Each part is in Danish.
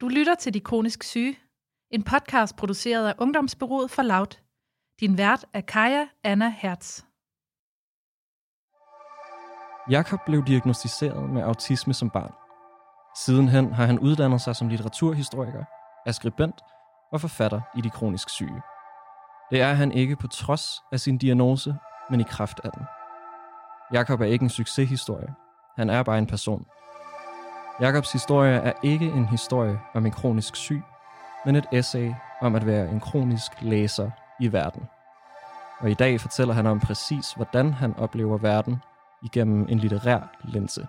Du lytter til De Kronisk Syge, en podcast produceret af Ungdomsbyrået for Loud. Din vært er Kaja Anna Hertz. Jakob blev diagnostiseret med autisme som barn. Sidenhen har han uddannet sig som litteraturhistoriker, er skribent og forfatter i De Kronisk Syge. Det er han ikke på trods af sin diagnose, men i kraft af den. Jakob er ikke en succeshistorie. Han er bare en person. Jakobs historie er ikke en historie om en kronisk syg, men et essay om at være en kronisk læser i verden. Og i dag fortæller han om præcis, hvordan han oplever verden igennem en litterær linse.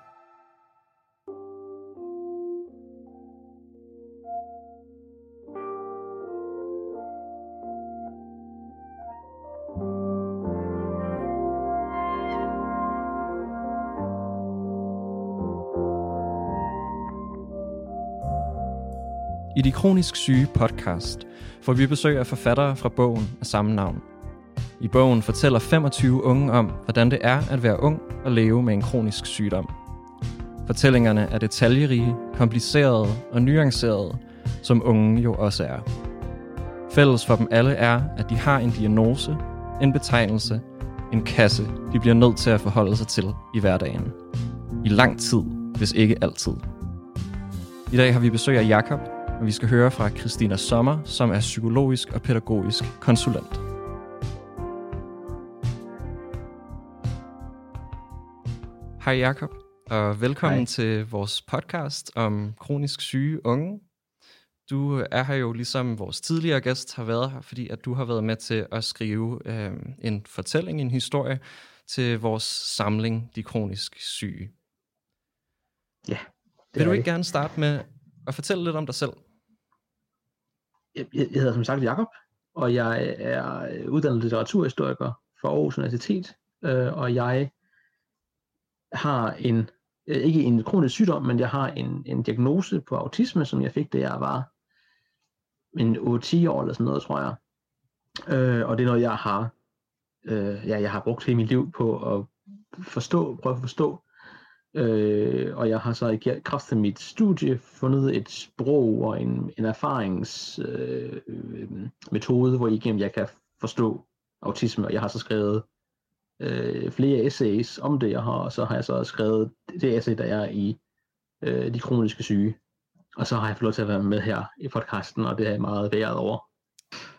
I De Kronisk Syge podcast får vi besøg af forfattere fra bogen af samme navn. I bogen fortæller 25 unge om, hvordan det er at være ung og leve med en kronisk sygdom. Fortællingerne er detaljerige, komplicerede og nuancerede, som unge jo også er. Fælles for dem alle er, at de har en diagnose, en betegnelse, en kasse, de bliver nødt til at forholde sig til i hverdagen. I lang tid, hvis ikke altid. I dag har vi besøg af Jakob, og vi skal høre fra Christina Sommer, som er psykologisk og pædagogisk konsulent. Hej Jakob, og velkommen Hej. til vores podcast om kronisk syge unge. Du er her jo ligesom vores tidligere gæst har været her, fordi at du har været med til at skrive øh, en fortælling, en historie til vores samling De Kronisk Syge. Ja. Vil du ikke gerne starte med at fortælle lidt om dig selv? Jeg, jeg hedder som sagt Jakob, og jeg er øh, uddannet litteraturhistoriker fra Aarhus Universitet, øh, og jeg har en, øh, ikke en kronisk sygdom, men jeg har en, en diagnose på autisme, som jeg fik, da jeg var en 8-10 år eller sådan noget, tror jeg. Øh, og det er noget, jeg har, øh, ja, jeg har brugt hele mit liv på at forstå, prøve at forstå. Øh, og jeg har så i kraft af mit studie fundet et sprog og en, en erfaringsmetode, øh, metode, hvor igennem jeg kan forstå autisme, og jeg har så skrevet øh, flere essays om det, jeg har, og så har jeg så skrevet det essay, der er i øh, de kroniske syge. Og så har jeg fået lov til at være med her i podcasten, og det er jeg meget været over.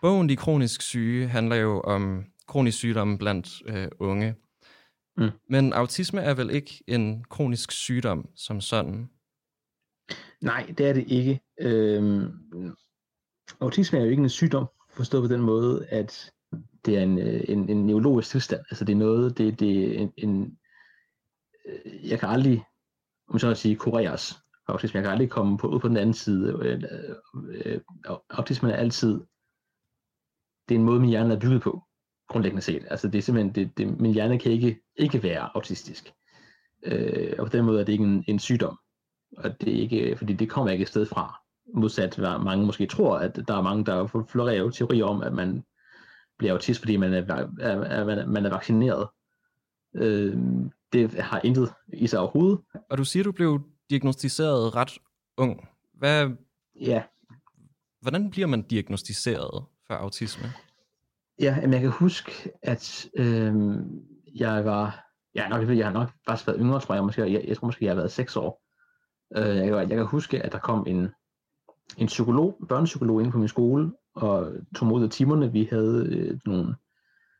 Bogen De Kronisk Syge handler jo om kronisk sygdom blandt øh, unge. Mm. Men autisme er vel ikke en kronisk sygdom som sådan? Nej, det er det ikke. Øhm, autisme er jo ikke en sygdom, forstået på den måde, at det er en, øh, en, en neurologisk tilstand. Altså det er noget, det, det er en, en øh, jeg kan aldrig, om så at sige, kureres autisme. Jeg kan aldrig komme på, ud på den anden side. Øh, øh, autisme er altid, det er en måde, min hjerne er bygget på, grundlæggende set. Altså det er simpelthen, det, det, min hjerne kan ikke, ikke være autistisk. Øh, og på den måde er det ikke en, en sygdom. Og det er ikke, fordi det kommer ikke et sted fra. Modsat hvad mange måske tror, at der er mange, der florerer teorier om, at man bliver autist, fordi man er, er, er, man er vaccineret. Øh, det har intet i sig overhovedet. Og du siger, du blev diagnostiseret ret ung. Hvad, ja. Hvordan bliver man diagnostiseret for autisme? Ja, jeg kan huske, at øh, jeg var, ja, nok, jeg har nok bare været yngre, tror jeg, måske, jeg, jeg tror måske, jeg har været 6 år. Øh, jeg, jeg kan huske, at der kom en, en psykolog, børnepsykolog ind på min skole, og tog mod af timerne. Vi havde øh, nogle,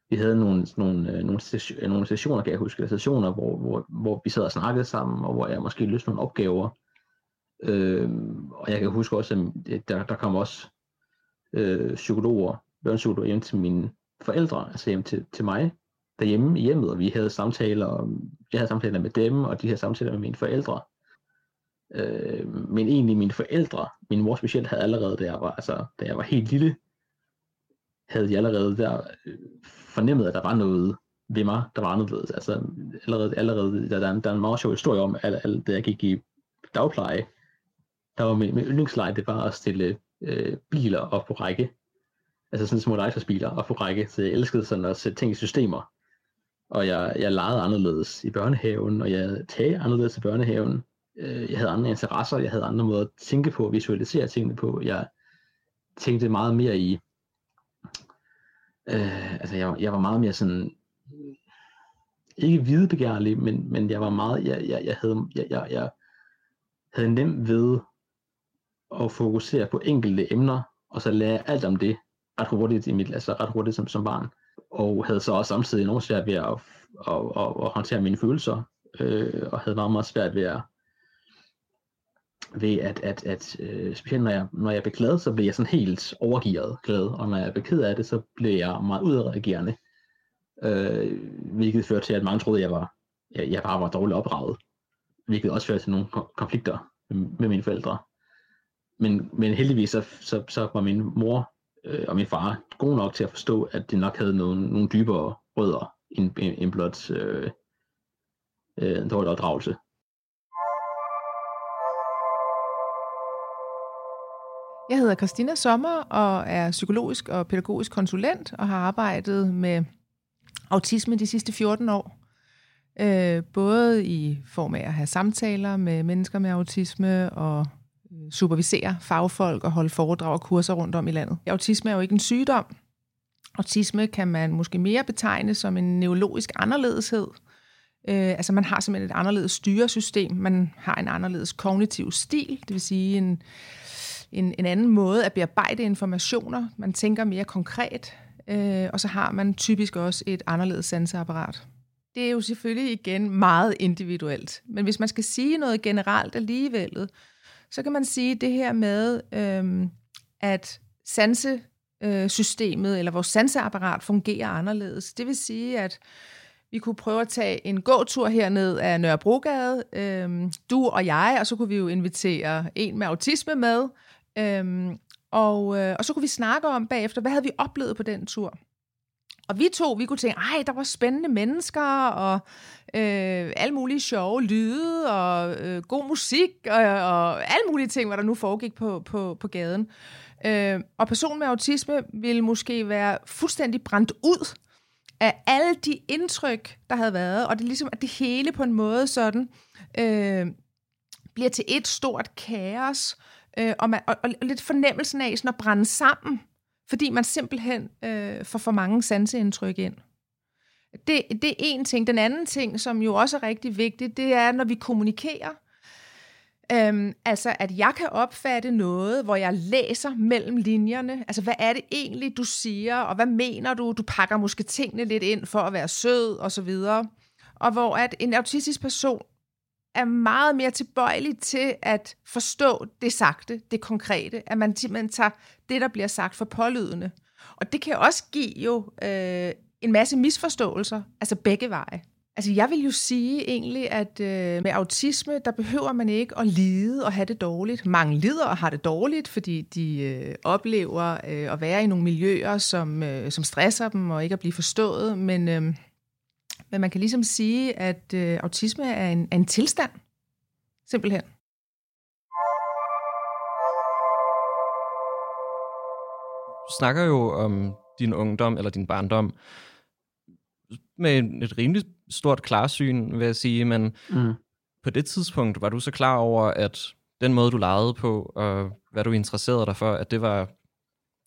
vi havde nogle, nogle, øh, nogle, sessioner, nogle sessioner, kan jeg huske, sessioner, hvor, hvor, hvor vi sad og snakkede sammen, og hvor jeg måske løste nogle opgaver. Øh, og jeg kan huske også, at der, der kom også øh, psykologer, børnepsykologer hjem til mine forældre, altså hjem til, til mig, derhjemme i hjemmet, og vi havde samtaler, og jeg havde samtaler med dem, og de havde samtaler med mine forældre. Øh, men egentlig mine forældre, min mor specielt, havde allerede, da jeg var, altså, da jeg var helt lille, havde de allerede der øh, fornemmet, at der var noget ved mig, der var anderledes. Altså allerede, allerede der, der, er, der er en meget sjov historie om, at, at da jeg gik i dagpleje, der var min, min yndlingsleje, det var at stille øh, biler op på række. Altså sådan små legetøjsbiler og få række, så jeg elskede sådan at sætte ting i systemer. Og jeg, jeg legede anderledes i børnehaven, og jeg tager anderledes i børnehaven øh, jeg havde andre interesser, jeg havde andre måder at tænke på, visualisere tingene på. Jeg tænkte meget mere i, øh, altså jeg, jeg var meget mere sådan, ikke hvidebegærlig, men, men jeg var meget, jeg, jeg, jeg, havde, jeg, jeg, jeg havde nemt ved at fokusere på enkelte emner, og så lære alt om det ret hurtigt i mit, altså ret hurtigt som, som barn. Og havde så også samtidig enormt svært ved at, at, at, at, at håndtere mine følelser, øh, og havde meget, meget svært ved at, ved at, at, at øh, specielt når jeg, når jeg blev glad, så blev jeg sådan helt overgivet glad, og når jeg blev ked af det, så blev jeg meget udadreagerende, øh, hvilket førte til, at mange troede, at jeg, var, jeg, jeg bare var dårligt opdraget, hvilket også førte til nogle konflikter med, med mine forældre. Men, men heldigvis så, så, så var min mor øh, og min far god nok til at forstå, at det nok havde nogle, nogle dybere rødder end, end blot øh, øh, en dårlig opdragelse. Jeg hedder Christina Sommer og er psykologisk og pædagogisk konsulent og har arbejdet med autisme de sidste 14 år. Øh, både i form af at have samtaler med mennesker med autisme og Øh, supervisere fagfolk og holde foredrag og kurser rundt om i landet. Autisme er jo ikke en sygdom. Autisme kan man måske mere betegne som en neurologisk anderledeshed. Øh, altså man har simpelthen et anderledes styresystem, man har en anderledes kognitiv stil, det vil sige en, en, en anden måde at bearbejde informationer. Man tænker mere konkret, øh, og så har man typisk også et anderledes sanseapparat. Det er jo selvfølgelig igen meget individuelt, men hvis man skal sige noget generelt alligevel, så kan man sige det her med, øhm, at sansesystemet øh, eller vores sanseapparat fungerer anderledes. Det vil sige, at vi kunne prøve at tage en gåtur herned af Nørrebrogade, øhm, du og jeg, og så kunne vi jo invitere en med autisme med, Øhm, og, øh, og så kunne vi snakke om bagefter, hvad havde vi oplevet på den tur? Og vi to, vi kunne tænke, ej, der var spændende mennesker, og øh, alle mulige sjove lyde, og øh, god musik, og, og alle mulige ting, hvad der nu foregik på, på, på gaden. Øh, og personen med autisme ville måske være fuldstændig brændt ud af alle de indtryk, der havde været, og det er ligesom, at det hele på en måde sådan øh, bliver til et stort kaos, øh, og, man, og, og lidt fornemmelsen af sådan at brænde sammen, fordi man simpelthen øh, får for mange sanseindtryk ind. Det, det er en ting. Den anden ting, som jo også er rigtig vigtigt, det er, når vi kommunikerer. Øhm, altså, at jeg kan opfatte noget, hvor jeg læser mellem linjerne. Altså, hvad er det egentlig, du siger, og hvad mener du? Du pakker måske tingene lidt ind for at være sød, og så videre. Og hvor at en autistisk person er meget mere tilbøjelig til at forstå det sagte, det konkrete, at man simpelthen tager det, der bliver sagt for pålydende. Og det kan også give jo øh, en masse misforståelser, altså begge veje. Altså jeg vil jo sige egentlig, at øh, med autisme, der behøver man ikke at lide og have det dårligt. Mange lider og har det dårligt, fordi de øh, oplever øh, at være i nogle miljøer, som, øh, som stresser dem og ikke at blive forstået. Men øh, men man kan ligesom sige, at øh, autisme er en, er en tilstand, simpelthen. Du snakker jo om din ungdom eller din barndom med et rimelig stort klarsyn, vil jeg sige, men mm. på det tidspunkt var du så klar over, at den måde, du legede på, og hvad du interesserede dig for, at det var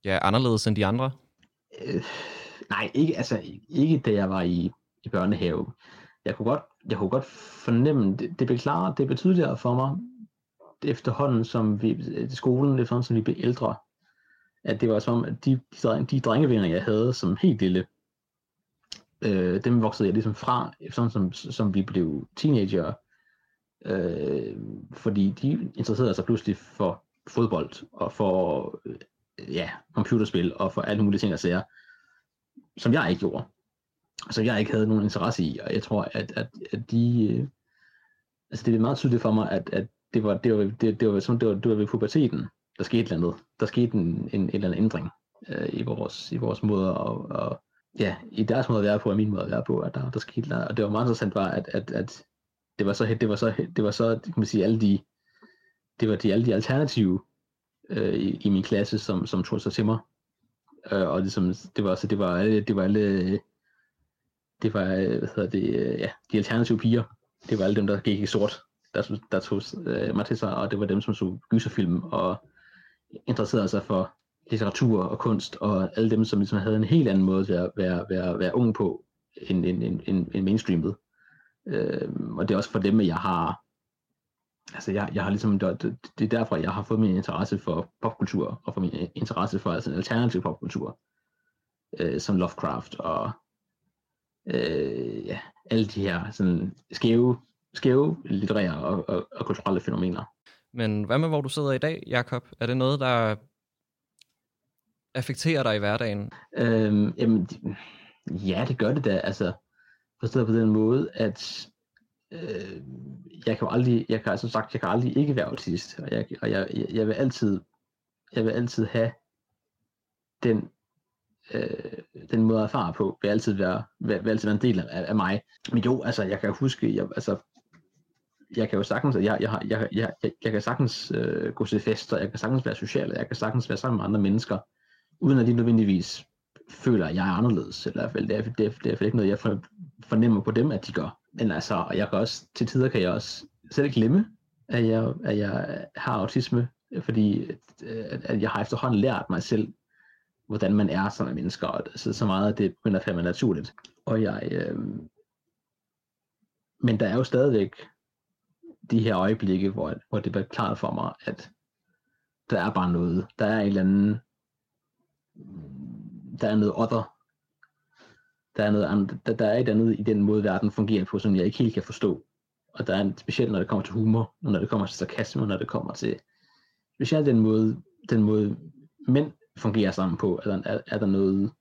ja, anderledes end de andre? Øh, nej, ikke, altså, ikke da jeg var i i børnehave. Jeg kunne godt, jeg kunne godt fornemme, det, det blev klart, det blev tydeligere for mig, efterhånden som vi, øh, skolen, efterhånden som vi blev ældre, at det var som, at de, de, de drengevenner, jeg havde som helt lille, øh, dem voksede jeg ligesom fra, efterhånden som, som vi blev teenager, øh, fordi de interesserede sig pludselig for fodbold, og for øh, ja, computerspil, og for alle mulige ting og sager, som jeg ikke gjorde som jeg ikke havde nogen interesse i, og jeg tror, at, at, at de, øh, altså det er meget tydeligt for mig, at, at det var, det var, det, det var, som det var, det var ved puberteten, der skete et eller andet. Der skete en, en, en eller anden ændring øh, i, vores, i vores måde og, og ja, i deres måde at være på, og min måde at være på, at der, der skete og det var meget interessant var, at, at, at det var så, det var så, det var så, kan man sige, alle de, det var de, alle de alternative øh, i, i, min klasse, som, som tog sig til mig. Øh, og det, som, det var, så det var alle, det var alle det var, øh, hvad hedder det, øh, ja, de alternative piger. Det var alle dem, der gik i sort. der, der tog øh, mig til sig, og det var dem, som så gyserfilm og interesserede sig for litteratur og kunst, og alle dem, som ligesom havde en helt anden måde til at være, være, være ung på, end, end, end, end, end mainstreamet. Øh, og det er også for dem, at jeg har altså jeg, jeg har ligesom, det, det er derfor, jeg har fået min interesse for popkultur, og for min interesse for altså alternativ popkultur, øh, som Lovecraft og øh, ja, alle de her sådan skæve, skæve litterære og, og, og kulturelle fænomener. Men hvad med, hvor du sidder i dag, Jakob? Er det noget, der affekterer dig i hverdagen? Øhm, jamen, ja, det gør det da. Altså, forstået på den måde, at øh, jeg kan jo aldrig, jeg kan, som sagt, jeg kan aldrig ikke være autist, og jeg, og jeg, jeg, jeg vil altid, jeg vil altid have den, øh, den måde at erfare på, vil altid være, vil, vil altid være en del af, af mig. Men jo, altså, jeg kan huske, jeg, altså, jeg kan jo sagtens, jeg, jeg, jeg, jeg, jeg, jeg kan sagtens øh, gå til fester, jeg kan sagtens være social, jeg kan sagtens være sammen med andre mennesker, uden at de nødvendigvis føler, at jeg er anderledes, eller i hvert fald, det er, det er, det er ikke noget, jeg fornemmer på dem, at de gør. Men altså, jeg kan også, til tider kan jeg også selv glemme, at jeg, at jeg har autisme, fordi øh, at, at jeg har efterhånden lært mig selv, hvordan man er som mennesker, og så, så meget, at det begynder at falde naturligt. Og jeg, øh, men der er jo stadigvæk de her øjeblikke, hvor, hvor det bliver klart for mig, at der er bare noget, der er en eller anden, der er noget other der er, noget andet, der, der er et andet i den måde, verden fungerer på, som jeg ikke helt kan forstå. Og der er en, specielt, når det kommer til humor, når det kommer til sarkasme, når det kommer til specielt den måde, den måde mænd fungerer sammen på, er der, er, er der noget,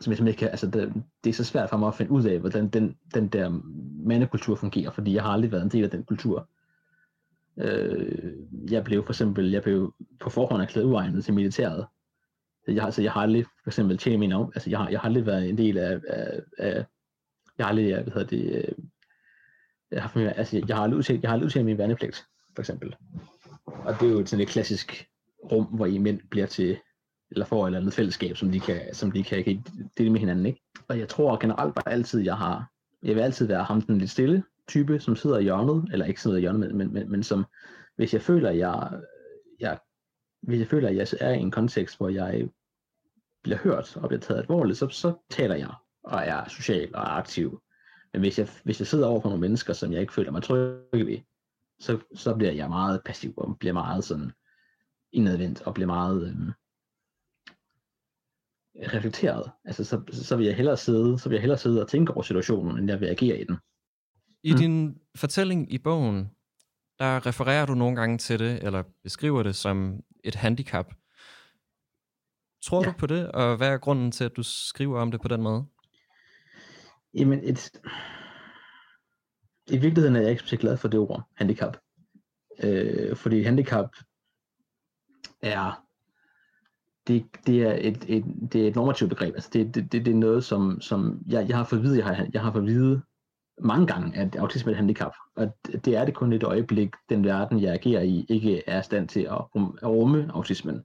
som jeg ikke kan, altså det, det er så svært for mig at finde ud af, hvordan den, den der mandekultur fungerer, fordi jeg har aldrig været en del af den kultur. Øh, jeg blev for eksempel, jeg blev på forhånd erklæret uegnet til militæret, jeg, altså, jeg har aldrig for eksempel tjent min om, altså jeg har, jeg har aldrig været en del af, af, af jeg har aldrig, hvad hedder det, øh, jeg har, altså, jeg har aldrig udtalt, jeg har aldrig udtalt min værnepligt, for eksempel. Og det er jo sådan et klassisk rum, hvor I mænd bliver til, eller får et eller andet fællesskab, som de kan, som de kan, kan dele med hinanden, ikke? Og jeg tror generelt bare altid, jeg har, jeg vil altid være ham den lidt stille type, som sidder i hjørnet, eller ikke sidder i hjørnet, men, men, men, men som, hvis jeg føler, jeg, jeg hvis jeg føler, at jeg er i en kontekst, hvor jeg bliver hørt og bliver taget alvorligt, så, så taler jeg og er social og er aktiv. Men hvis jeg, hvis jeg sidder over for nogle mennesker, som jeg ikke føler mig tryg ved, så, så bliver jeg meget passiv og bliver meget sådan indadvendt og bliver meget øhm, reflekteret. Altså så, så vil jeg hellere sidde, så vil jeg hellere sidde og tænke over situationen, end jeg vil agere i den. I mm. din fortælling i bogen, der refererer du nogle gange til det, eller beskriver det som et handicap. Tror ja. du på det, og hvad er grunden til, at du skriver om det på den måde? Jamen, et... i virkeligheden er jeg ikke så glad for det ord, handicap. Øh, fordi handicap er det, det er et, et, det er et normativt begreb. Altså det, det, det, det er noget, som, som jeg, jeg har fået vide, jeg har, jeg har fået vide mange gange, at autisme er et handicap. Og det er det kun et øjeblik, den verden, jeg agerer i, ikke er i stand til at rumme autismen.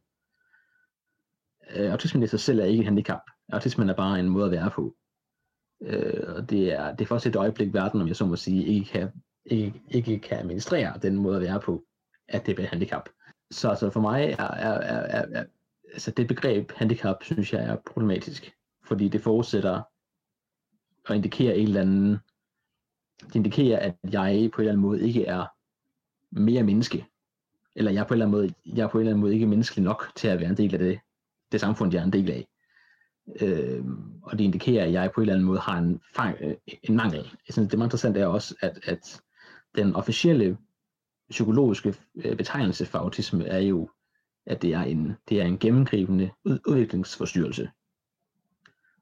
Øh, autismen i sig selv er ikke et handicap. Autismen er bare en måde at være på. Øh, og det er, det er først et øjeblik, verden, om jeg så må sige, ikke kan, ikke, ikke kan administrere den måde at være på, at det er et handicap. Så altså for mig er, er, er, er, er altså det begreb handicap, synes jeg er problematisk. Fordi det forudsætter at indikere en eller anden det indikerer, at jeg på en eller anden måde ikke er mere menneske. Eller jeg på en eller anden måde, jeg er på en eller anden måde ikke menneskelig nok til at være en del af det, det samfund, jeg er en del af. Øh, og det indikerer, at jeg på en eller anden måde har en, fang, øh, en mangel. Jeg synes, det meget interessant er også, at, at den officielle psykologiske øh, betegnelse for autisme er jo, at det er en, det er en gennemgribende udviklingsforstyrrelse.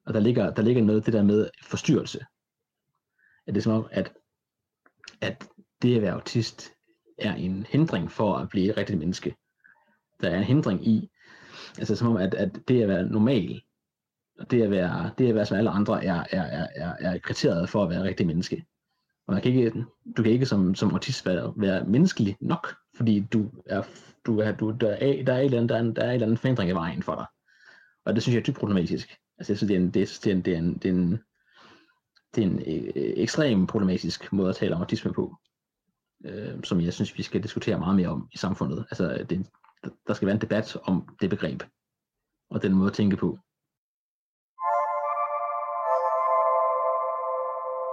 Og der ligger, der ligger noget det der med forstyrrelse at det er som om, at, at det at være autist er en hindring for at blive et rigtigt menneske. Der er en hindring i, altså som om, at, at det at være normal, og det at være, det at være som alle andre, er, er, er, er, er kriteriet for at være et rigtigt menneske. Og man kan ikke, du kan ikke som, som autist være, være menneskelig nok, fordi du er, du er, du, der, er, der, er et eller andet, der, er der er et eller andet forandring i vejen for dig. Og det synes jeg er dybt problematisk. Altså jeg synes, det er en, det er en, det er en, det er en, det er en øh, ekstrem problematisk måde at tale om autisme på. øh, som jeg synes, vi skal diskutere meget mere om i samfundet. Altså, det, der skal være en debat om det begreb, og den måde at tænke på.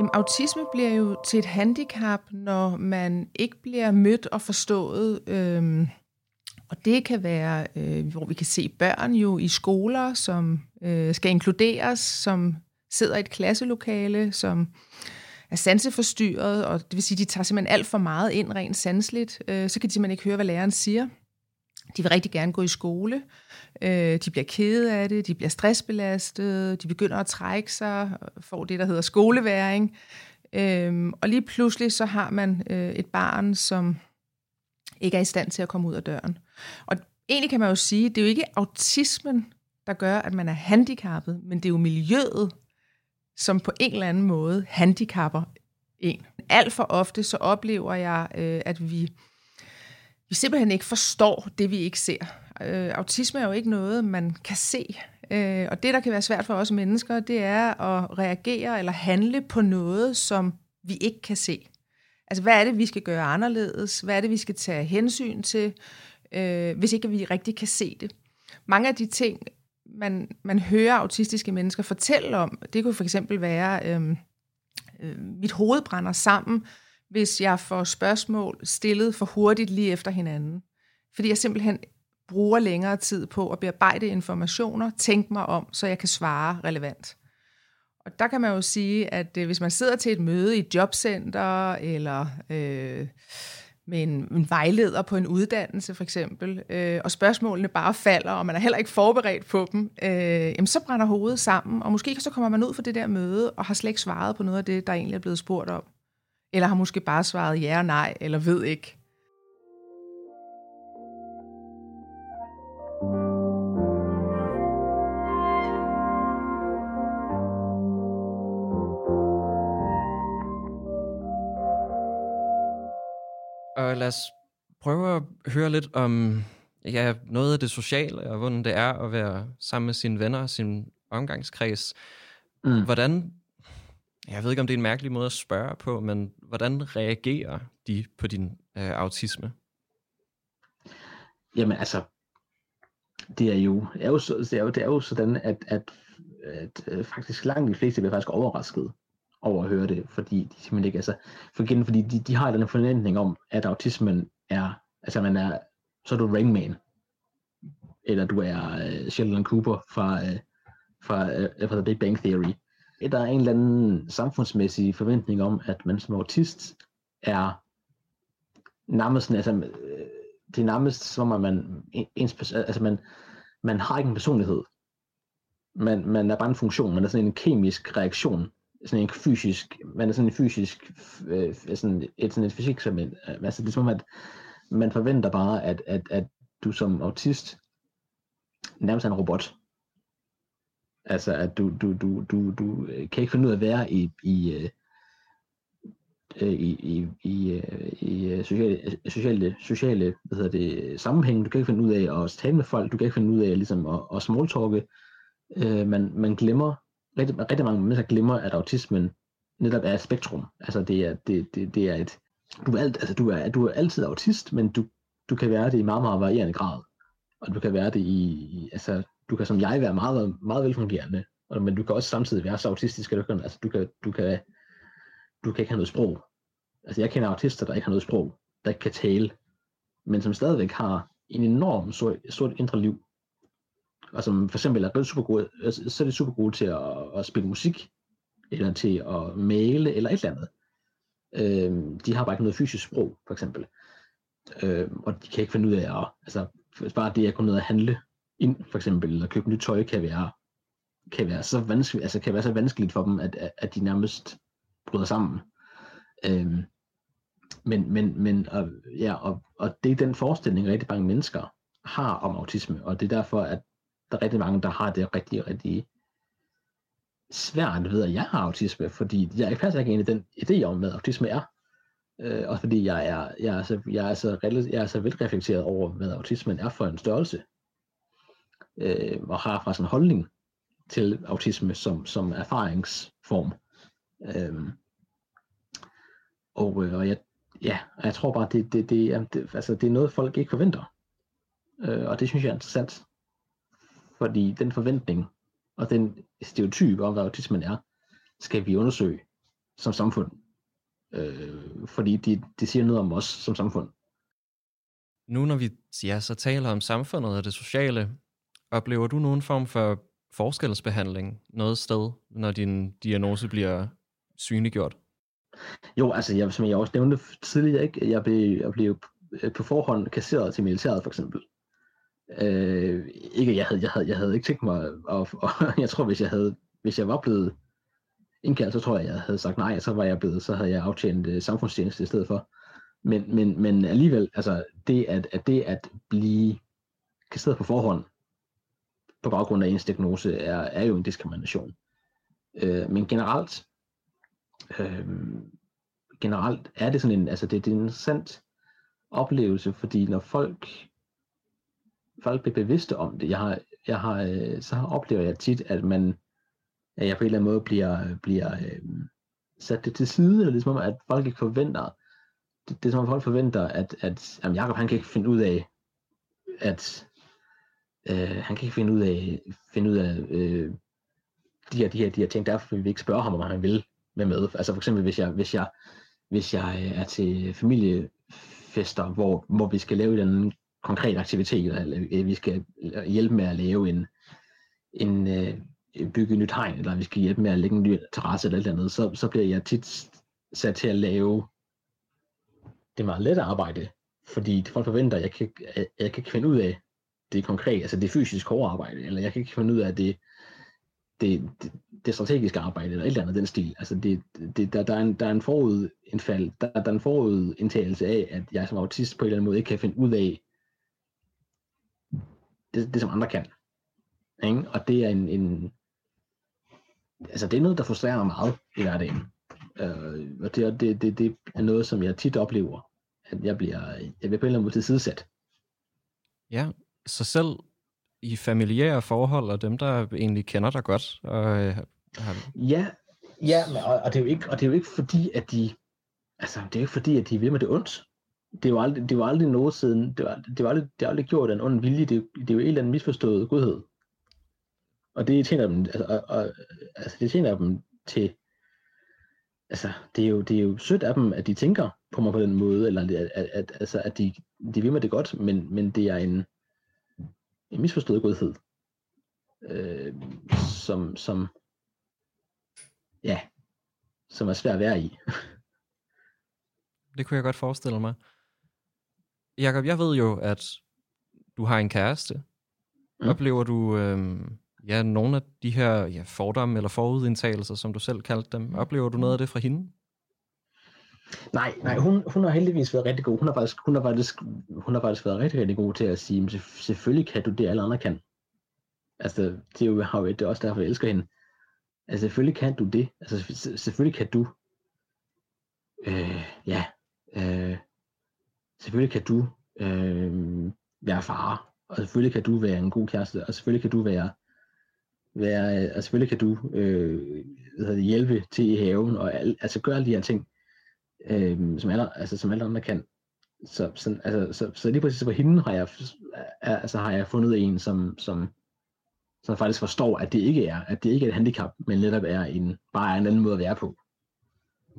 Jamen, autisme bliver jo til et handicap, når man ikke bliver mødt og forstået. Øhm, og det kan være, øh, hvor vi kan se børn jo i skoler, som øh, skal inkluderes, som sidder i et klasselokale, som er sanseforstyrret, og det vil sige, de tager simpelthen alt for meget ind rent sansligt. Øh, så kan de simpelthen ikke høre, hvad læreren siger. De vil rigtig gerne gå i skole. Øh, de bliver kede af det, de bliver stressbelastet, de begynder at trække sig, får det, der hedder skoleværing. Øh, og lige pludselig så har man øh, et barn, som ikke er i stand til at komme ud af døren. Og egentlig kan man jo sige, det er jo ikke autismen, der gør, at man er handicappet, men det er jo miljøet, som på en eller anden måde handicapper en. Alt for ofte så oplever jeg, øh, at vi, vi simpelthen ikke forstår det, vi ikke ser. Øh, autisme er jo ikke noget, man kan se. Øh, og det, der kan være svært for os mennesker, det er at reagere eller handle på noget, som vi ikke kan se. Altså, hvad er det, vi skal gøre anderledes? Hvad er det, vi skal tage hensyn til, øh, hvis ikke vi rigtig kan se det? Mange af de ting, man, man hører autistiske mennesker fortælle om, det kunne for eksempel være, øh, øh, mit hoved brænder sammen, hvis jeg får spørgsmål stillet for hurtigt lige efter hinanden. Fordi jeg simpelthen bruger længere tid på at bearbejde informationer, tænke mig om, så jeg kan svare relevant. Og der kan man jo sige, at øh, hvis man sidder til et møde i et jobcenter, eller øh, med en, en vejleder på en uddannelse for eksempel, øh, og spørgsmålene bare falder, og man er heller ikke forberedt på dem, øh, jamen så brænder hovedet sammen, og måske så kommer man ud for det der møde, og har slet ikke svaret på noget af det, der egentlig er blevet spurgt om. Eller har måske bare svaret ja og nej, eller ved ikke. Og lad os prøve at høre lidt om ja, noget af det sociale, og hvordan det er at være sammen med sine venner og sin omgangskreds. Mm. Hvordan, jeg ved ikke, om det er en mærkelig måde at spørge på, men hvordan reagerer de på din øh, autisme? Jamen altså, det er jo, er jo, det er jo, det er jo sådan, at, at, at, at øh, faktisk langt de fleste bliver faktisk overrasket over at høre det, fordi de simpelthen ikke, altså, for igen, fordi de, de har den forventning om, at autismen er, altså man er, så er du Rain eller du er øh, Sheldon Cooper fra, øh, fra, øh, fra The Big Bang Theory. Der er en eller anden samfundsmæssig forventning om, at man som autist er nærmest, altså, øh, det er nærmest som om man, ens, altså man, man har ikke en personlighed. Man, man er bare en funktion, man er sådan en kemisk reaktion sådan en fysisk, man er sådan en fysisk, øh, sådan et, sådan et fysik, som en, øh, altså det er som at man forventer bare, at, at, at du som autist nærmest er en robot. Altså at du, du, du, du, du øh, kan ikke finde ud af at være i, i, øh, øh, i, i, i, i sociale, sociale, sociale hvad hedder det, sammenhæng. Du kan ikke finde ud af at tale med folk, du kan ikke finde ud af ligesom, at, at smalltalke. Øh, man, man glemmer rigtig, rigtig mange mennesker glemmer, at autismen netop er et spektrum. Altså det er, det, det, det er et, du er, alt, altså du er, du er altid autist, men du, du kan være det i meget, meget varierende grad. Og du kan være det i, altså du kan som jeg være meget, meget velfungerende, men du kan også samtidig være så autistisk, at du kan, altså du kan, du kan, du kan ikke have noget sprog. Altså jeg kender autister, der ikke har noget sprog, der ikke kan tale, men som stadigvæk har en enorm stort, stort indre liv, og som for eksempel er super gode, øh, så er de super gode til at, at spille musik, eller til at male, eller et eller andet. Øh, de har bare ikke noget fysisk sprog, for eksempel. Øh, og de kan ikke finde ud af at, altså, bare det at gå ned og handle ind, for eksempel, eller købe nyt tøj, kan være, kan være så vanskeligt, altså kan være så vanskeligt for dem, at, at de nærmest bryder sammen. Øhm, men, men, men og, ja, og, og det er den forestilling, rigtig mange mennesker har om autisme, og det er derfor, at der er rigtig mange, der har det rigtig, rigtig svært ved, at jeg har autisme, fordi jeg passer ikke ind i den idé om, hvad autisme er. Øh, også fordi jeg er, jeg, er så, jeg, er så, jeg er så velreflekteret over, hvad autismen er for en størrelse. Øh, og har faktisk en holdning til autisme som, som erfaringsform. Øhm, og, øh, og jeg, ja, jeg tror bare, det, det, det, er, det, altså, det er noget, folk ikke forventer. Øh, og det synes jeg er interessant. Fordi den forventning og den stereotyp om, hvad autismen er, skal vi undersøge som samfund. Øh, fordi det, det siger noget om os som samfund. Nu når vi ja, så taler om samfundet og det sociale, oplever du nogen form for forskelsbehandling noget sted, når din diagnose bliver synliggjort? Jo, altså jeg, som jeg også nævnte tidligere, ikke? Jeg, blev, jeg blev på forhånd kasseret til militæret for eksempel. Øh, ikke, jeg havde, jeg, havde, jeg havde ikke tænkt mig, og, og jeg tror, hvis jeg, havde, hvis jeg var blevet indkaldt, så tror jeg, jeg havde sagt nej, så var jeg blevet, så havde jeg aftjent uh, samfundstjeneste i stedet for. Men, men, men alligevel, altså det at, at det at blive kasseret på forhånd, på baggrund af ens diagnose, er, er jo en diskrimination. Øh, men generelt, øh, generelt er det sådan en, altså det, det er en interessant oplevelse, fordi når folk folk bliver bevidste om det. Jeg har, jeg har, øh, så oplever jeg tit, at man, at jeg på en eller anden måde bliver, bliver øh, sat det til side, eller ligesom at folk ikke forventer, det, det er som om folk forventer, at, at jamen Jacob, han kan ikke finde ud af, at øh, han kan ikke finde ud af, finde ud af øh, de, her, de, her, de her ting, derfor vil vi ikke spørge ham, om han vil med med. Altså for eksempel, hvis jeg, hvis jeg, hvis jeg øh, er til familiefester, hvor, hvor vi skal lave en konkret aktivitet, eller øh, vi skal øh, hjælpe med at lave en, en øh, bygge et nyt hegn, eller vi skal hjælpe med at lægge en ny terrasse eller et eller andet, så, så bliver jeg tit sat til at lave det meget lette arbejde, fordi folk forventer, at jeg kan, at jeg kan finde ud af det konkret, altså det fysiske hårde arbejde, eller jeg kan ikke finde ud af det, det, det, det strategiske arbejde, eller et eller andet den stil. Altså det, det, der, der, er en, der er en forudindfald, der, der er en forudindtagelse af, at jeg som autist på en eller anden måde ikke kan finde ud af det, det som andre kan. Ikke? Og det er en, en, altså det er noget, der frustrerer mig meget i hverdagen. Øh, og det, det, det, det er noget, som jeg tit oplever, at jeg bliver, jeg bliver på en eller anden måde tilsidesat. Ja, sig selv i familiære forhold, og dem, der egentlig kender dig godt. Og, øh, har... Ja, ja men, og, og, det er jo ikke, og det er jo ikke fordi, at de, altså det er jo ikke fordi, at de vil med det ondt det var aldrig, det var aldrig noget siden, det var, det var aldrig, det var aldrig gjort af en ond vilje, det, det er jo en eller anden misforstået godhed. Og det tjener dem, altså, og, og, altså det tjener dem til, altså det er, jo, det er jo sødt af dem, at de tænker på mig på den måde, eller at, at, at, altså, at de, de vil mig det godt, men, men det er en, en misforstået godhed, øh, som, som, ja, som er svært at være i. det kunne jeg godt forestille mig. Jakob, jeg ved jo, at du har en kæreste. Mm. Oplever du øh, ja, nogle af de her ja, fordomme eller forudindtagelser, som du selv kaldte dem, oplever du noget af det fra hende? Nej, nej hun, hun har heldigvis været rigtig god. Hun har faktisk, hun har faktisk, hun har faktisk været rigtig, rigtig god til at sige, at selvfølgelig kan du det, alle andre kan. Altså, det er jo, har jo, det er også derfor, jeg elsker hende. Altså, selvfølgelig kan du det. Altså, selvfølgelig kan du, øh, ja, øh, selvfølgelig kan du øh, være far, og selvfølgelig kan du være en god kæreste, og selvfølgelig kan du være, være øh, og selvfølgelig kan du øh, hvad hjælpe til i haven, og al, altså gøre alle de her ting, øh, som, alle, altså, som alle andre kan. Så, så, altså, så, så lige præcis på hende har jeg, altså, har jeg fundet en, som, som, som faktisk forstår, at det ikke er, at det ikke er et handicap, men netop er en, bare en anden måde at være på.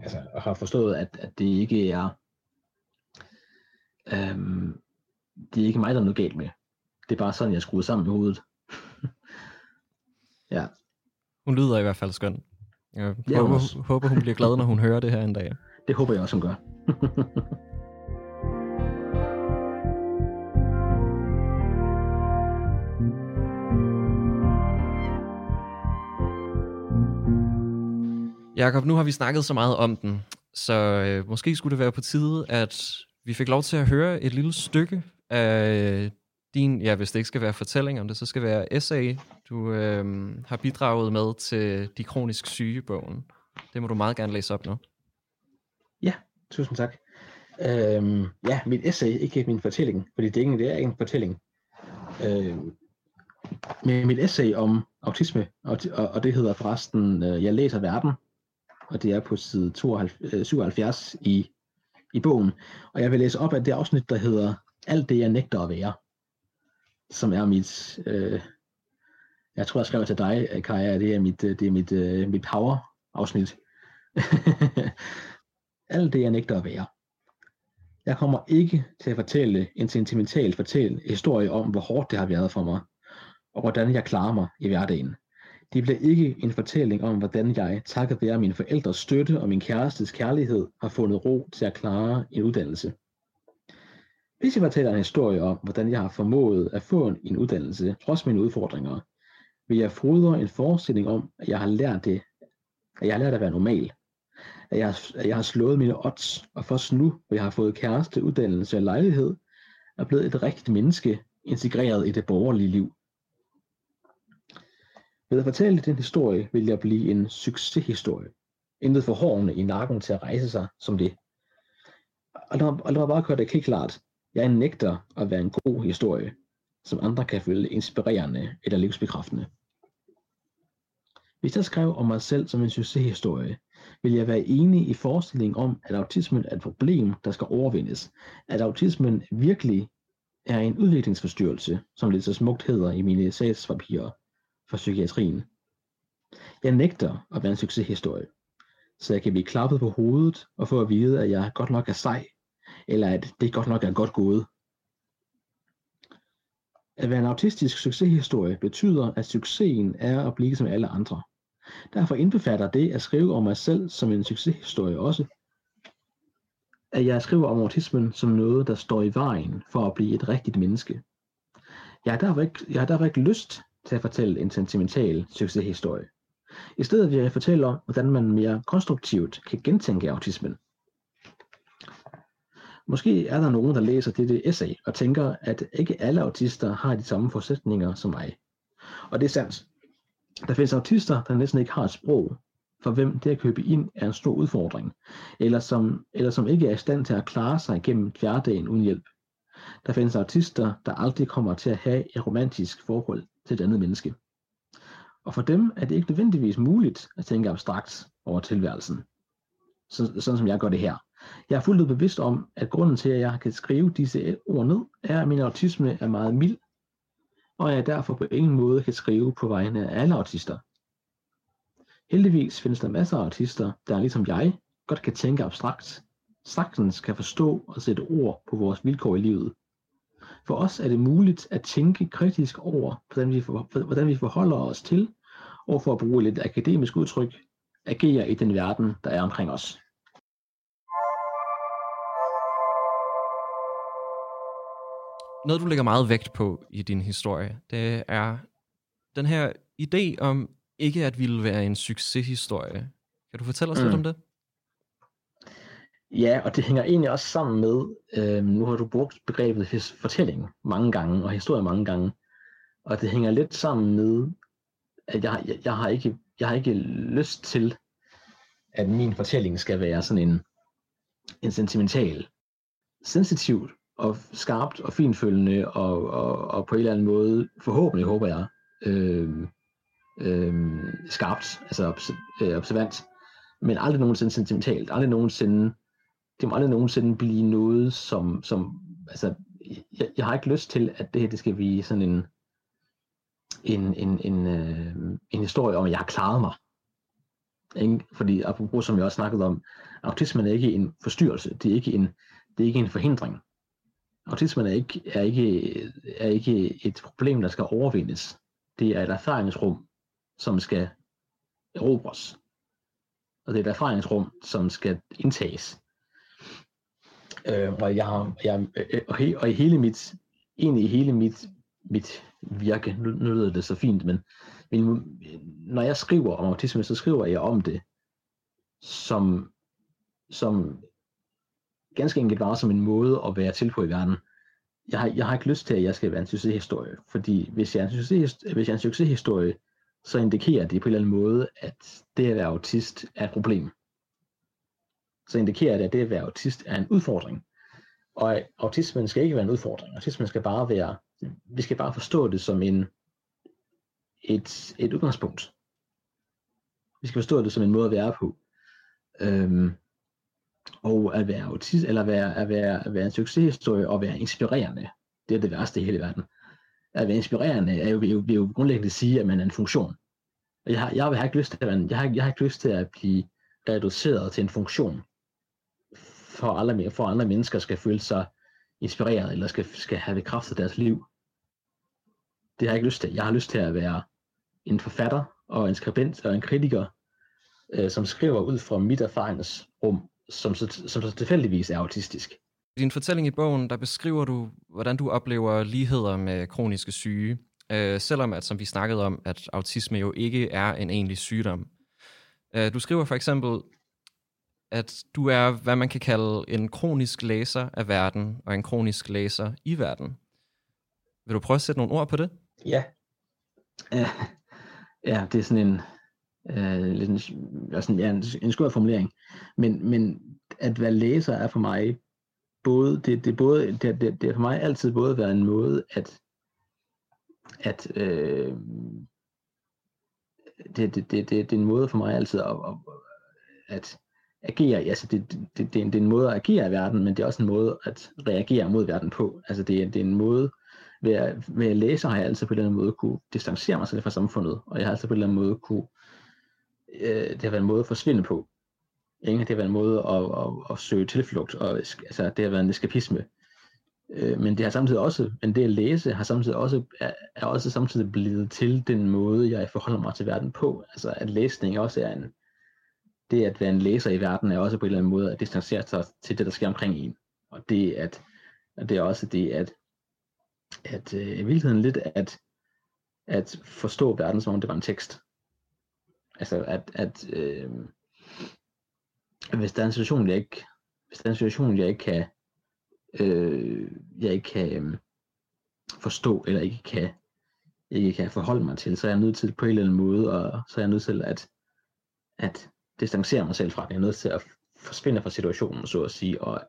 Altså, og har forstået, at, at det ikke er, Øhm, det er ikke mig, der er noget galt med. Det er bare sådan, jeg skruer sammen i hovedet. ja. Hun lyder i hvert fald skøn. Jeg ja, håber, hun håber, hun bliver glad, når hun hører det her en dag. Det håber jeg også, hun gør. Jakob, nu har vi snakket så meget om den, så øh, måske skulle det være på tide, at vi fik lov til at høre et lille stykke af din, ja, hvis det ikke skal være fortælling om det, så skal det være essay, du øh, har bidraget med til De Kronisk Syge-bogen. Det må du meget gerne læse op nu. Ja, tusind tak. Øhm, ja, mit essay, ikke min fortælling, fordi det er ikke, det er ikke en fortælling. Øhm, med mit essay om autisme, og, og, og det hedder forresten, øh, Jeg læser verden, og det er på side 72, øh, 77 i i bogen. Og jeg vil læse op af det afsnit, der hedder Alt det, jeg nægter at være. Som er mit, øh, jeg tror, jeg skrev til dig, Kaja, det er mit, øh, det er mit, øh, mit power-afsnit. Alt det, jeg nægter at være. Jeg kommer ikke til at fortælle en sentimental fortæl historie om, hvor hårdt det har været for mig, og hvordan jeg klarer mig i hverdagen. Det bliver ikke en fortælling om, hvordan jeg, takket være mine forældres støtte og min kærestes kærlighed, har fundet ro til at klare en uddannelse. Hvis jeg fortæller en historie om, hvordan jeg har formået at få en uddannelse, trods mine udfordringer, vil jeg fodre en forestilling om, at jeg har lært det, at jeg har lært at være normal. At jeg, at jeg har slået mine odds, og først nu, hvor jeg har fået kæreste, uddannelse og lejlighed, er blevet et rigtigt menneske, integreret i det borgerlige liv. Ved at fortælle den historie, vil jeg blive en succeshistorie. Intet for hårene i nakken til at rejse sig som det. Og lad, og lad mig bare gøre det helt klart. Jeg nægter at være en god historie, som andre kan føle inspirerende eller livsbekræftende. Hvis jeg skrev om mig selv som en succeshistorie, vil jeg være enig i forestillingen om, at autismen er et problem, der skal overvindes. At autismen virkelig er en udviklingsforstyrrelse, som det så smukt hedder i mine sagspapirer for psykiatrien. Jeg nægter at være en succeshistorie, så jeg kan blive klappet på hovedet og få at vide, at jeg godt nok er sej, eller at det godt nok er godt gået. At være en autistisk succeshistorie betyder, at succesen er at blive som alle andre. Derfor indbefatter det at skrive om mig selv som en succeshistorie også, at jeg skriver om autismen som noget, der står i vejen for at blive et rigtigt menneske. Jeg har derfor ikke, jeg har derfor ikke lyst til at fortælle en sentimental succeshistorie. I stedet vil jeg fortælle om, hvordan man mere konstruktivt kan gentænke autismen. Måske er der nogen, der læser dette essay og tænker, at ikke alle autister har de samme forudsætninger som mig. Og det er sandt. Der findes autister, der næsten ikke har et sprog, for hvem det at købe ind er en stor udfordring, eller som, eller som ikke er i stand til at klare sig gennem hverdagen uden hjælp. Der findes autister, der aldrig kommer til at have et romantisk forhold til et andet menneske. Og for dem er det ikke nødvendigvis muligt at tænke abstrakt over tilværelsen, sådan som jeg gør det her. Jeg er fuldt bevidst om, at grunden til, at jeg kan skrive disse ord ned, er, at min autisme er meget mild, og jeg derfor på ingen måde kan skrive på vegne af alle autister. Heldigvis findes der masser af autister, der ligesom jeg godt kan tænke abstrakt, sagtens kan forstå og sætte ord på vores vilkår i livet. For os er det muligt at tænke kritisk over, hvordan vi, for, hvordan vi forholder os til, og for at bruge lidt akademisk udtryk, agere i den verden, der er omkring os. Noget, du lægger meget vægt på i din historie, det er den her idé om ikke at ville være en succeshistorie. Kan du fortælle os mm. lidt om det? Ja, og det hænger egentlig også sammen med, øh, nu har du brugt begrebet his, fortælling mange gange, og historie mange gange, og det hænger lidt sammen med, at jeg, jeg, jeg, har ikke, jeg har ikke lyst til, at min fortælling skal være sådan en, en sentimental, sensitivt og skarpt og finfølgende og, og, og på en eller anden måde, forhåbentlig håber jeg, øh, øh, skarpt, altså obs- øh, observant, men aldrig nogensinde sentimentalt, aldrig nogensinde det må aldrig nogensinde blive noget, som, som altså, jeg, jeg har ikke lyst til, at det her det skal blive sådan en, en, en, en, øh, en historie om, at jeg har klaret mig. Ikke? Fordi apropos, som jeg også snakkede om, autismen er ikke en forstyrrelse, det er ikke en, det er ikke en forhindring. Autismen er ikke, er, ikke, er ikke et problem, der skal overvindes. Det er et erfaringsrum, som skal erobres. Og det er et erfaringsrum, som skal indtages. Øh, og jeg har, jeg, og, he, og i hele mit, egentlig i hele mit, mit virke, nu, nu lyder det så fint, men, men når jeg skriver om autisme, så skriver jeg om det som, som ganske enkelt bare som en måde at være til på i verden. Jeg har, jeg har ikke lyst til, at jeg skal være en succeshistorie, fordi hvis jeg er en, succeshistorie, hvis jeg er en succeshistorie, så indikerer det på en eller anden måde, at det at være autist er et problem så indikerer det, at det at være autist er en udfordring. Og autismen skal ikke være en udfordring. Autismen skal bare være, vi skal bare forstå det som en, et, et udgangspunkt. Vi skal forstå det som en måde at være på. Øhm, og at være autist, eller være, at være, at være en succeshistorie og være inspirerende, det er det værste i hele verden. At være inspirerende er jo, vil jo, vil jo grundlæggende sige, at man er en funktion. Og jeg har, jeg har ikke lyst til at være, jeg har, jeg har ikke lyst til at blive reduceret til en funktion, for andre, for andre mennesker skal føle sig inspireret, eller skal, skal have bekræftet deres liv. Det har jeg ikke lyst til. Jeg har lyst til at være en forfatter, og en skribent, og en kritiker, øh, som skriver ud fra mit erfaringsrum, som, som, som så tilfældigvis er autistisk. I din fortælling i bogen, der beskriver du, hvordan du oplever ligheder med kroniske syge, øh, selvom at, som vi snakkede om, at autisme jo ikke er en egentlig sygdom. Øh, du skriver for eksempel, at du er, hvad man kan kalde en kronisk læser af verden, og en kronisk læser i verden. Vil du prøve at sætte nogle ord på det? Ja. Ja, ja det er sådan en, øh, lidt en, sådan, ja, en, en skør formulering. Men, men at være læser er for mig både, det, det, både det, det, det er for mig altid både været en måde at, at øh, det, det, det, det, det er en måde for mig altid at, at, at agere, altså det, det, det, det, er en, det er en måde at agere i verden, men det er også en måde at reagere mod verden på. Altså det er, det er en måde, ved at, ved at læse har jeg altid på en eller anden måde kunne distancere mig selv fra samfundet, og jeg har altid på en eller anden måde kunne, øh, det har været en måde at forsvinde på. Ikke? Det har været en måde at, at, at søge tilflugt, og altså, det har været en eskapisme. Øh, men det har samtidig også, men det at læse har samtidig også, er, er også samtidig blevet til den måde, jeg forholder mig til verden på. Altså at læsning også er en, det at være en læser i verden er også på en eller anden måde at distancere sig til det, der sker omkring en. Og det at, og det er også det at, at øh, i virkeligheden lidt at, at forstå verden, som om det var en tekst. Altså at, at øh, hvis der er en situation, jeg ikke, hvis der er en situation, jeg ikke kan, øh, jeg ikke kan øh, forstå, eller ikke kan, ikke kan forholde mig til, så er jeg nødt til på en eller anden måde, og så er jeg nødt til at, at distancere mig selv fra det. Jeg er nødt til at forsvinde fra situationen, så at sige, og,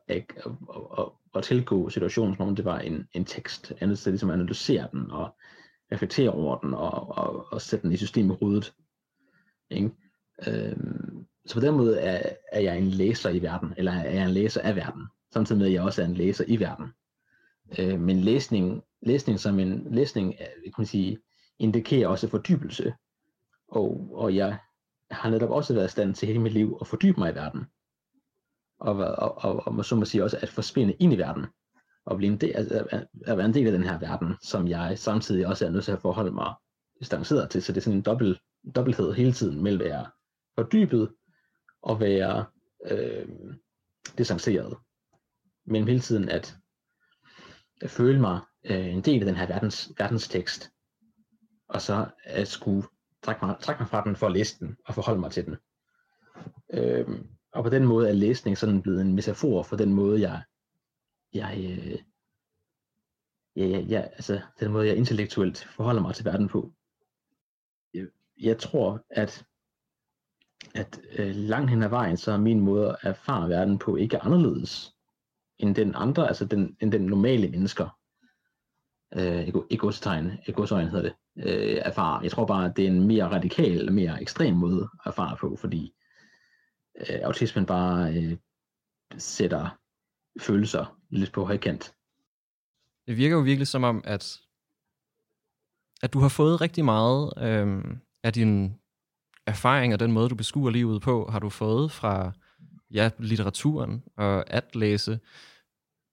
og, og, og, og tilgå situationen, som om det var en, en tekst. Jeg er nødt til ligesom analysere den, og reflektere over den, og, og, og sætte den i systemet ryddet. Ikke? Øhm, så på den måde er, er jeg en læser i verden, eller er jeg en læser af verden, samtidig med at jeg også er en læser i verden. Øh, men læsning, læsning som en læsning, øh, kan man sige, indikerer også fordybelse, og, og jeg har netop også været i stand til hele mit liv at fordybe mig i verden. Og, og, og, og så må sige også at forsvinde ind i verden. Og blive en del, altså, at, at, være en del af den her verden, som jeg samtidig også er nødt til at forholde mig distanceret til. Så det er sådan en dobbelt, dobbelthed hele tiden mellem at være fordybet og være øh, distanceret. Men hele tiden at, at føle mig øh, en del af den her verdens, verdens tekst. Og så at skulle trække mig, trække mig fra den for at læse den og forholde mig til den. Øh, og på den måde er læsning sådan blevet en metafor for den måde, jeg, jeg, øh, ja, ja, ja, altså den måde, jeg intellektuelt forholder mig til verden på. Jeg, tror, at, at øh, langt hen ad vejen, så er min måde at erfare verden på ikke anderledes end den andre, altså den, end den normale mennesker. Øh, egostegn, egosøjne hedder det, øh, erfarer. Jeg tror bare, at det er en mere radikal, mere ekstrem måde at erfare på, fordi øh, autismen bare øh, sætter følelser lidt på højkant. Det virker jo virkelig som om, at, at du har fået rigtig meget øh, er din erfaring og den måde, du beskuer livet på, har du fået fra ja, litteraturen og at læse.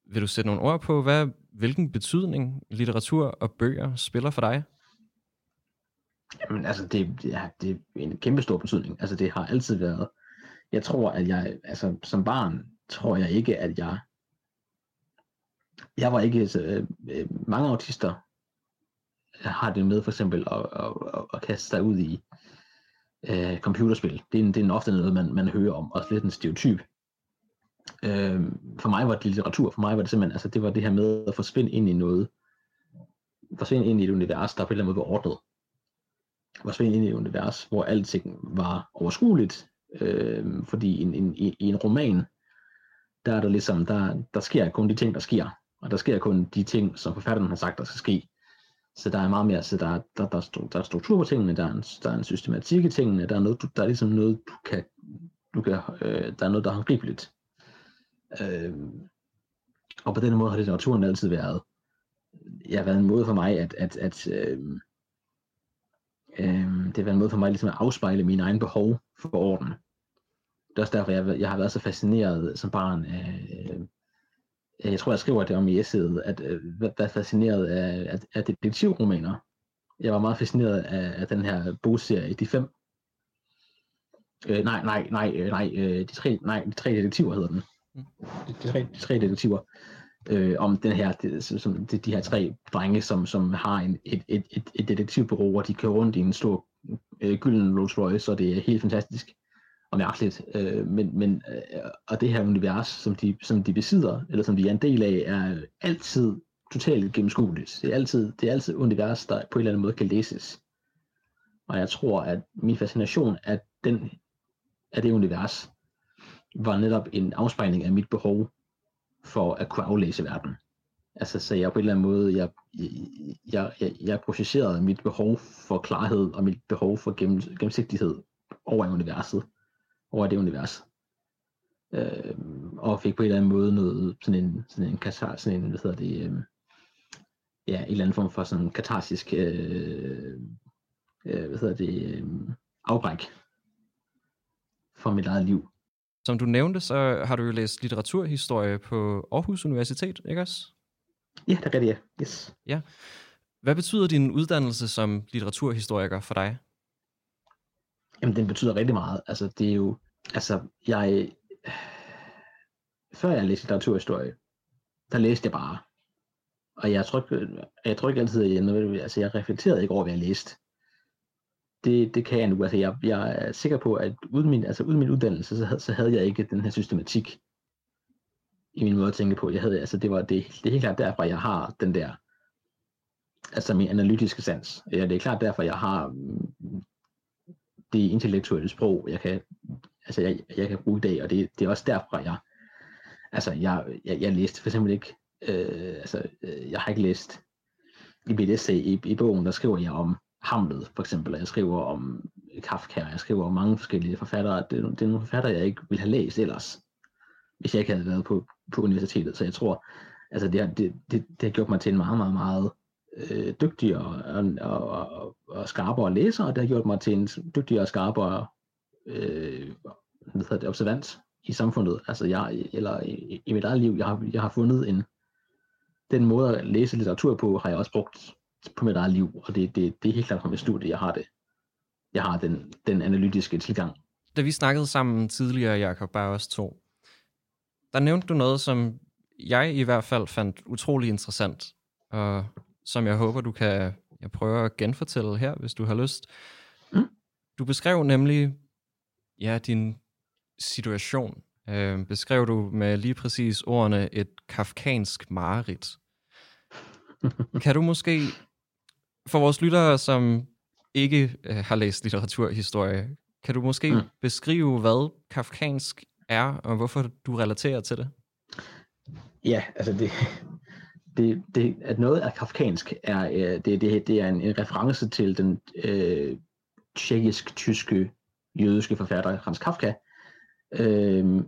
Vil du sætte nogle ord på, hvad, hvilken betydning litteratur og bøger spiller for dig? Jamen altså, det, det, er, det er en kæmpe stor betydning. Altså det har altid været, jeg tror, at jeg, altså som barn, tror jeg ikke, at jeg, jeg var ikke, Så, øh, mange autister har det med for eksempel at, at, at, at kaste sig ud i øh, computerspil. Det er, en, det er ofte noget, man, man hører om, også lidt en stereotyp. Øh, for mig var det litteratur, for mig var det simpelthen, altså det var det her med at forsvinde ind i noget, forsvinde ind i et univers, der på en eller anden måde var ordnet forsvinde ind i et univers, hvor alting var overskueligt, øh, fordi i en, en, i en roman, der er der ligesom, der, der sker kun de ting, der sker, og der sker kun de ting, som forfatteren har sagt, der skal ske. Så der er meget mere, så der, der, der, der er struktur på tingene, der er, en, der er en systematik i tingene, der er, noget, der er ligesom noget, du kan, du kan øh, der er noget, der er håndgribeligt. Øh, og på den måde har litteraturen altid været, ja, været en måde for mig at, at, at øh, øh, det har været en måde for mig ligesom at afspejle mine egne behov for orden. Det er også derfor, jeg, jeg har været så fascineret som barn af, øh, jeg tror, jeg skriver det om i essayet, at øh, være fascineret af, af, af detektivromaner. Jeg var meget fascineret af, af den her bogserie, De Fem. Øh, nej, nej, nej, øh, nej, øh, de tre, nej, de tre detektiver hedder den. De, de, tre, de tre detektiver. Øh, om den her, de, som, de, de her tre drenge, som, som har en, et, et, et, et detektivbureau, hvor de kører rundt i en stor øh, gylden Rolls Royce, og det er helt fantastisk og mærkeligt. Øh, men, men, øh, og det her univers, som de, som de besidder, eller som de er en del af, er altid totalt gennemskueligt. Det er altid, det er altid univers, der på en eller anden måde kan læses. Og jeg tror, at min fascination af, den, af det univers, var netop en afspejling af mit behov for at kunne aflæse verden. Altså, så jeg på en eller anden måde, jeg, jeg, jeg, jeg projicerede mit behov for klarhed og mit behov for gennem, gennemsigtighed over i universet over det univers. Øh, og fik på en eller anden måde noget, sådan en, sådan en katar, sådan en, hvad hedder det, øh, ja, en eller anden form for sådan katarsisk, øh, øh, hvad hedder det, øh, afbræk for mit eget liv. Som du nævnte, så har du jo læst litteraturhistorie på Aarhus Universitet, ikke også? Ja, det er rigtigt, ja. Yes. Ja. Hvad betyder din uddannelse som litteraturhistoriker for dig? Jamen, den betyder rigtig meget. Altså, det er jo, altså, jeg, før jeg læste litteraturhistorie, der læste jeg bare. Og jeg tror ikke, jeg tror ikke altid, at jeg, altså, jeg reflekterede ikke over, hvad jeg læste. Det, det kan jeg nu. Altså, jeg, jeg er sikker på, at uden min, altså, uden min uddannelse, så, så havde jeg ikke den her systematik i min måde at tænke på. Jeg havde, altså, det, var, det, det er helt klart derfor, jeg har den der, altså min analytiske sans. Ja, det er klart derfor, jeg har det intellektuelle sprog, jeg kan, altså jeg, jeg kan bruge i dag, og det, det er også derfor, jeg, altså jeg, jeg, jeg læste for eksempel ikke, øh, altså øh, jeg har ikke læst i mit essay i, i bogen, der skriver jeg om Hamlet, for eksempel, jeg skriver om Kafka, og jeg skriver om mange forskellige forfattere, det, det er nogle forfattere, jeg ikke ville have læst ellers, hvis jeg ikke havde været på, på universitetet, så jeg tror, altså det, har, det, det, det har gjort mig til en meget, meget, meget øh, dygtigere og, og, og, og skarpere læser, og det har gjort mig til en dygtigere og skarpere øh, hvad hedder det, observant i samfundet. Altså jeg, eller i, i mit eget liv, jeg har, jeg har fundet en, den måde at læse litteratur på, har jeg også brugt på mit eget liv, og det, det, det er helt klart fra mit studie, jeg har det. Jeg har den, den analytiske tilgang. Da vi snakkede sammen tidligere, Jacob, bare os to, der nævnte du noget, som jeg i hvert fald fandt utrolig interessant, og som jeg håber, du kan jeg prøver at genfortælle her, hvis du har lyst. Mm. Du beskrev nemlig ja, din situation. Øh, beskrev du med lige præcis ordene et kafkansk mareridt. kan du måske, for vores lyttere, som ikke øh, har læst litteraturhistorie, kan du måske mm. beskrive, hvad kafkansk er, og hvorfor du relaterer til det? Ja, altså det, det, det, at noget er kafkansk, er, øh, det, det, det er en, en reference til den øh, tjekkisk-tyske jødiske forfatter Hans Kafka, øh,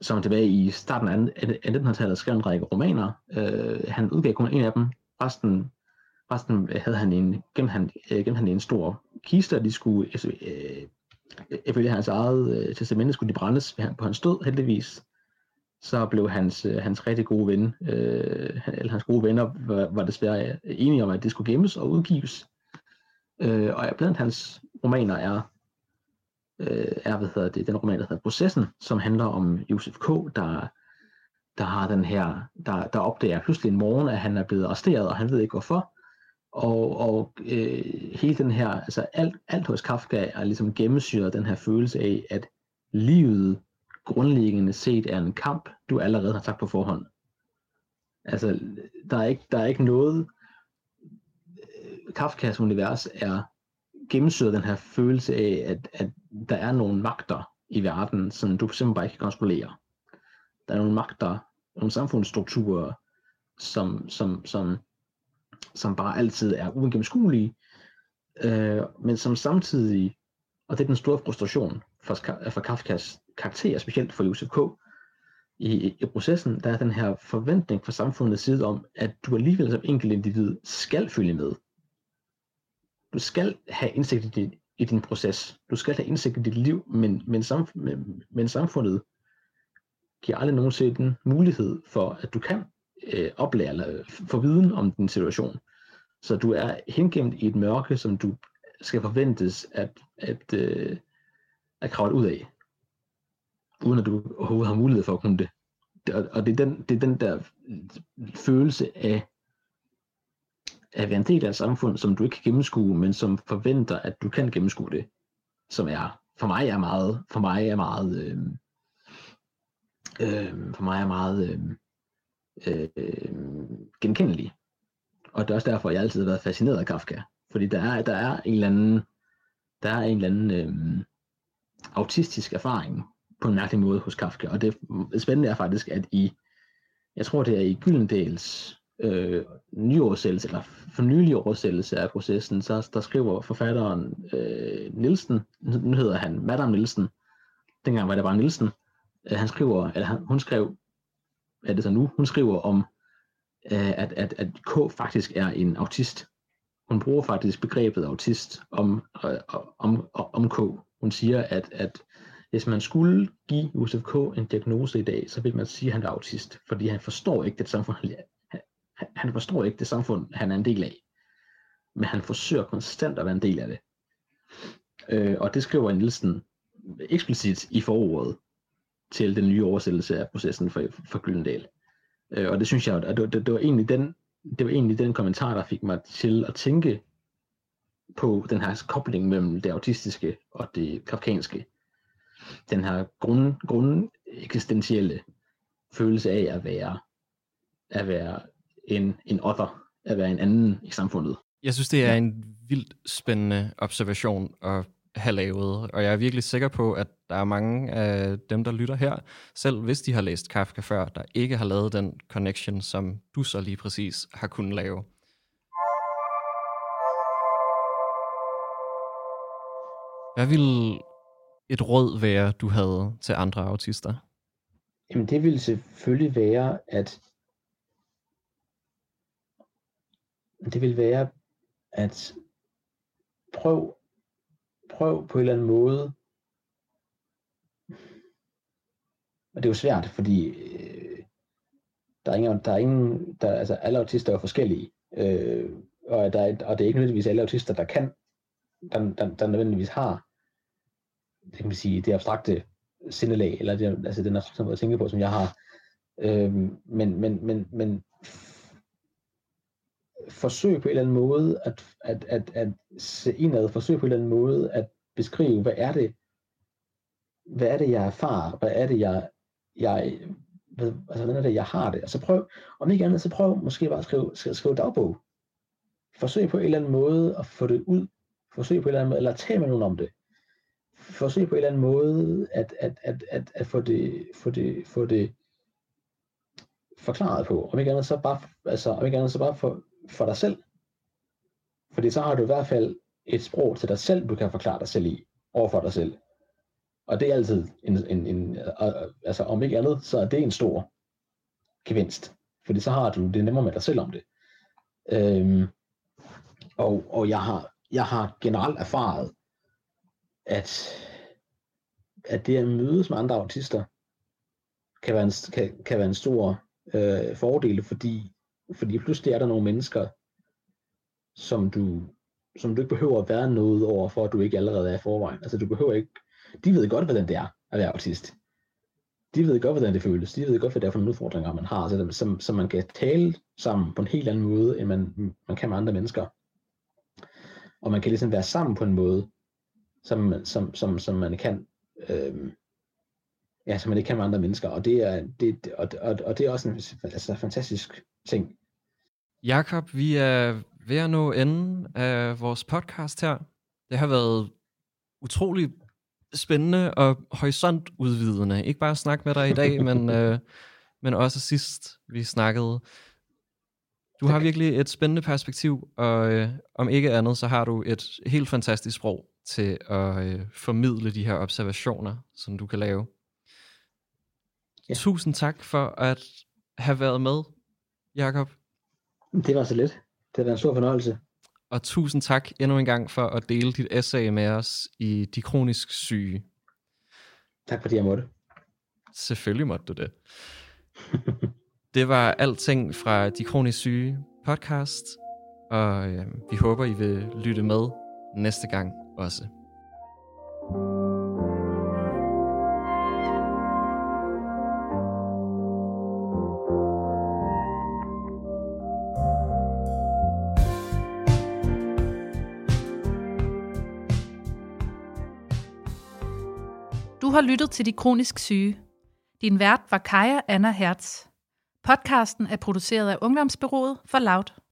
som tilbage i starten af 1900-tallet skrev en række romaner. Øh, han udgav kun en af dem. Resten, resten havde han en, gennem han, øh, gennem han en stor kiste, og de skulle, altså, øh, ifølge hans eget øh, testamente, skulle de brændes på hans død, heldigvis så blev hans, øh, hans rigtig gode ven, øh, eller hans gode venner, var, var desværre øh, enige om, at det skulle gemmes og udgives. Øh, og blandt hans romaner er, øh, er hvad hedder det, den roman, der hedder Processen, som handler om Josef K., der, der har den her, der, der opdager pludselig en morgen, at han er blevet arresteret, og han ved ikke hvorfor. Og, og øh, hele den her, altså alt, alt hos Kafka er ligesom gennemsyret den her følelse af, at livet grundlæggende set er en kamp, du allerede har tabt på forhånd. Altså, der er ikke, der er ikke noget... Øh, Kafkas univers er gennemsyret den her følelse af, at, at der er nogle magter i verden, som du simpelthen bare ikke kan kontrollere. Der er nogle magter, nogle samfundsstrukturer, som, som, som, som bare altid er uigennemskuelige, øh, men som samtidig, og det er den store frustration for, for Kafkas karakter, specielt for Josef K., i, i processen, der er den her forventning fra samfundets side om, at du alligevel som enkelt individ skal følge med. Du skal have indsigt i din, i din proces. Du skal have indsigt i dit liv, men, men, samf- men, men samfundet giver aldrig nogensinde mulighed for, at du kan øh, oplære eller få viden om din situation. Så du er hengemt i et mørke, som du skal forventes at, at, øh, at kravle ud af, uden at du overhovedet har mulighed for at kunne det. Og, og det, er den, det er den der følelse af at være en del af et samfund, som du ikke kan gennemskue, men som forventer, at du kan gennemskue det, som er, for mig er meget, for mig er meget, øh, øh, for mig er meget øh, øh, genkendelig. Og det er også derfor, jeg altid har været fascineret af Kafka. Fordi der er, der er en eller anden, der er en eller anden øh, autistisk erfaring på en mærkelig måde hos Kafka. Og det spændende er faktisk, at i, jeg tror det er i Gyldendals øh, nyoversættelse, eller for nylig oversættelse af processen, så der skriver forfatteren øh, Nielsen, nu hedder han Madame Nielsen, dengang var det bare Nielsen, øh, han skriver, eller han, hun skrev, er det så nu, hun skriver om, øh, at, at, at K faktisk er en autist. Hun bruger faktisk begrebet autist om, øh, om, om K. Hun siger, at, at hvis man skulle give Josef K. en diagnose i dag, så vil man sige, at han er autist, fordi han forstår ikke det samfund, han, han forstår ikke det samfund, han er en del af. Men han forsøger konstant at være en del af det. Øh, og det skriver Nielsen eksplicit i forordet til den nye oversættelse af processen for, for Gyldendal. Øh, og det synes jeg, at det, det, det, var egentlig den, det var egentlig den kommentar, der fik mig til at tænke på den her kobling mellem det autistiske og det kafkanske. Den her grund, grund eksistentielle følelse af at være, at være en, en other, at være en anden i samfundet. Jeg synes, det er en vildt spændende observation at have lavet, og jeg er virkelig sikker på, at der er mange af dem, der lytter her, selv hvis de har læst Kafka før, der ikke har lavet den connection, som du så lige præcis har kunnet lave. Hvad vil et råd være, du havde til andre autister? Jamen det ville selvfølgelig være, at det vil være, at prøv, prøv på en eller anden måde, og det er jo svært, fordi øh, der er ingen, der er ingen der, altså alle autister er forskellige, øh, og, der er, og det er ikke nødvendigvis alle autister, der kan, der, der, der nødvendigvis har, det kan man sige, det abstrakte sindelag, eller det, altså den abstrakte måde at tænke på, som jeg har. Øhm, men, men, men, men forsøg på en eller anden måde at, at, at, at se indad, forsøg på en eller anden måde at beskrive, hvad er det, hvad er det, jeg erfarer, hvad er det, jeg, jeg ved, altså, hvordan er det, jeg har det. Så prøv, om ikke andet, så prøv måske bare at skrive, skrive, skrive dagbog. Forsøg på en eller anden måde at få det ud. Forsøg på en eller anden måde, eller tal med nogen om det. Forsøg på en eller anden måde at, at, at, at, at få, det, få, det, få det forklaret på. Om ikke andet, så bare, altså, om ikke andet, så bare for, for dig selv. Fordi så har du i hvert fald et sprog til dig selv, du kan forklare dig selv i, over for dig selv. Og det er altid, en, en, en, øh, øh, altså om ikke andet, så er det en stor gevinst. Fordi så har du det nemmere med dig selv om det. Øhm, og, og jeg har, jeg har generelt erfaret, at, at det at mødes med andre autister, kan være en, kan, kan være en stor øh, fordel, fordi fordi pludselig er der nogle mennesker, som du, som du ikke behøver at være noget over, for at du ikke allerede er i forvejen. Altså du behøver ikke, de ved godt, hvordan det er at være autist. De ved godt, hvordan det føles. De ved godt, hvad det er for nogle udfordringer, man har, så, som, som man kan tale sammen på en helt anden måde, end man, man kan med andre mennesker. Og man kan ligesom være sammen på en måde, som, som, som, som man kan øh, ja, som man ikke kan med andre mennesker. Og det er, det, og, og, og det er også en altså, fantastisk ting. Jakob, vi er ved at nå enden af vores podcast her. Det har været utrolig spændende og horisontudvidende. Ikke bare at snakke med dig i dag, men, øh, men også sidst vi snakkede. Du har virkelig et spændende perspektiv, og øh, om ikke andet, så har du et helt fantastisk sprog til at øh, formidle de her observationer, som du kan lave. Ja. Tusind tak for at have været med, Jakob. Det var så lidt. Det var en stor fornøjelse. Og tusind tak endnu en gang for at dele dit essay med os i De Kronisk Syge. Tak fordi jeg måtte. Selvfølgelig måtte du det. det var alting fra De Kronisk Syge podcast, og øh, vi håber, I vil lytte med næste gang også. Du har lyttet til De Kronisk Syge. Din vært var Kaja Anna Hertz. Podcasten er produceret af Ungdomsbyrået for Loud.